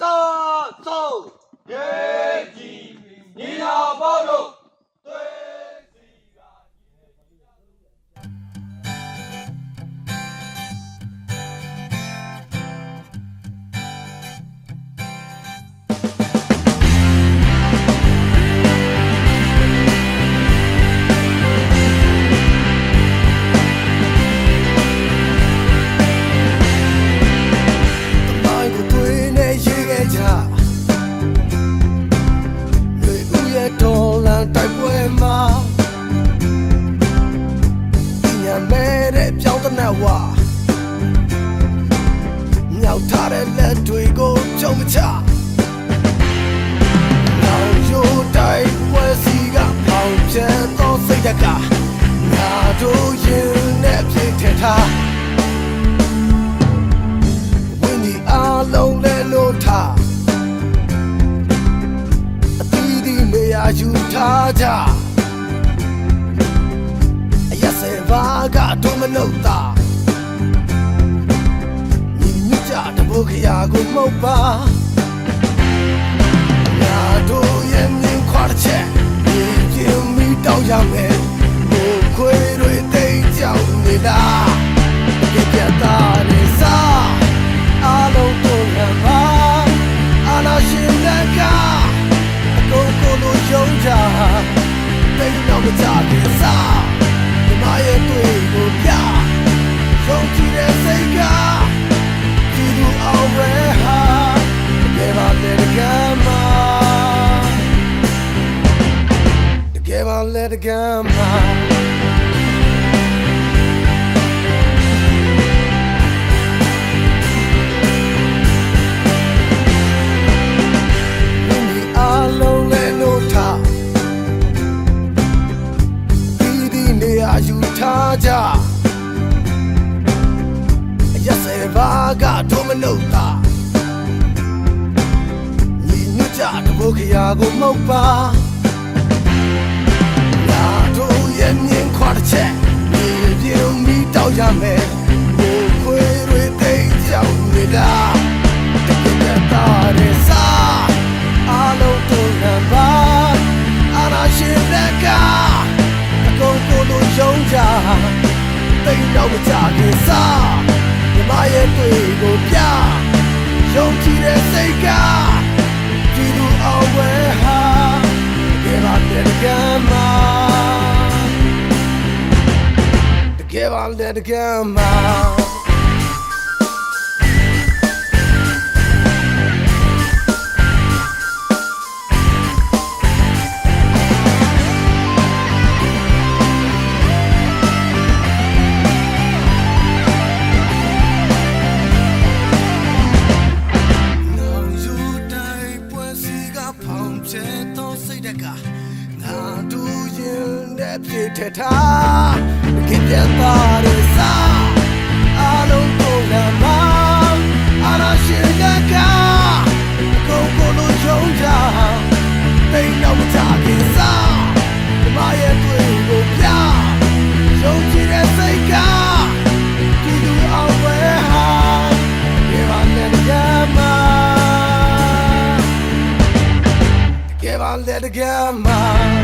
soul, soul. Yeah. ဝမြောက်ထားတဲ့လက်တွေကိုကြုံမချနောက်ရိုးတိုင်းဝဲစီကပေါင်ပြဲသောစိတ်တကငါတို့ရင်နဲ့ပြည့်ထက်ထားဝင်းဒီအားလုံးလဲလို့ထားအတီးဒီနေရာယူထားကြအရက်စဲဘာကတော့မနှုတ်သား ကြတဘုတ်ခရာကိုမှုတ်ပါငါတို့ရဲ့မြင်ခွာတစ်ချက်ဒီကျင်းမီတောင်းရမယ်ဘိုးခွေတွေတိတ်ကြောင်နေလား တကယ်ပါလေတကယ်မှာဒီအားလုံးလည်းလို့ထားဒီဒီနေရာယူထားကြအရက်စဲဘာကတော့မနှုတ်တာညီညွတ်ကြတဘုတ်ခရာကိုမှုတ်ပါ တို့ရဲ့မြင်ခွာတစ်ချက်ဒီပြုံးပြီးတောက်ရမယ်ဘိုးခွေတွေတိတ်ကြောင်နေတာတကယ်တာရစားအားလုံးတို့လမ်းပါအာနာရှင်လက်ကအကုန်ကိုလိုယုံကြတိတ်တော့မကြခင်စားမြမရဲ့တွေ့ကိုပြယုံကြည်တဲ့စိတ်က တကယ်ပါတဲ့ကမ်းမှာနောင်ယူတိုင်းပွဲစီကဖောင်ချဲတော့စိတ်တကငါတို့ရင်နဲ့ပြေထက်ထားတကယ်ပြန်သားရစားအလုံးကိုလာမအာရရှိကကအကုန်ကိုလိုချုံကြတိတ် တော့မကြခင်စားဒီမရဲ့တွေ့ကိုပြယုံကြည်တဲ့စိတ်ကဒီလူအောင်ဝဲဟာ Give on let it gamma Give